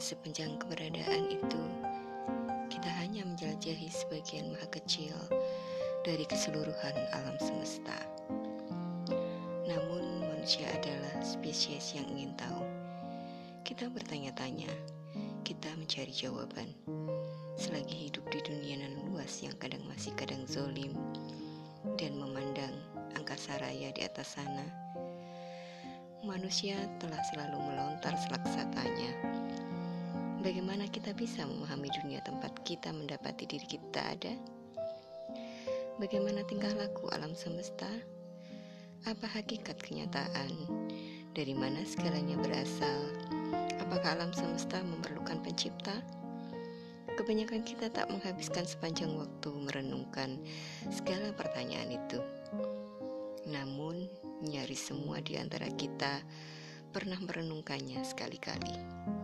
sepanjang keberadaan itu, kita hanya menjelajahi sebagian maha kecil dari keseluruhan alam semesta. Namun, manusia adalah spesies yang ingin tahu. Kita bertanya-tanya, kita mencari jawaban. Selagi hidup di dunia nan luas yang kadang masih kadang zolim dan memandang angkasa raya di atas sana, manusia telah selalu melontar selaksatanya. Bagaimana kita bisa memahami dunia tempat kita mendapati diri kita ada? Bagaimana tingkah laku alam semesta? Apa hakikat kenyataan? Dari mana segalanya berasal? Apakah alam semesta memerlukan pencipta? Kebanyakan kita tak menghabiskan sepanjang waktu merenungkan segala pertanyaan itu. Namun, nyaris semua di antara kita pernah merenungkannya sekali-kali.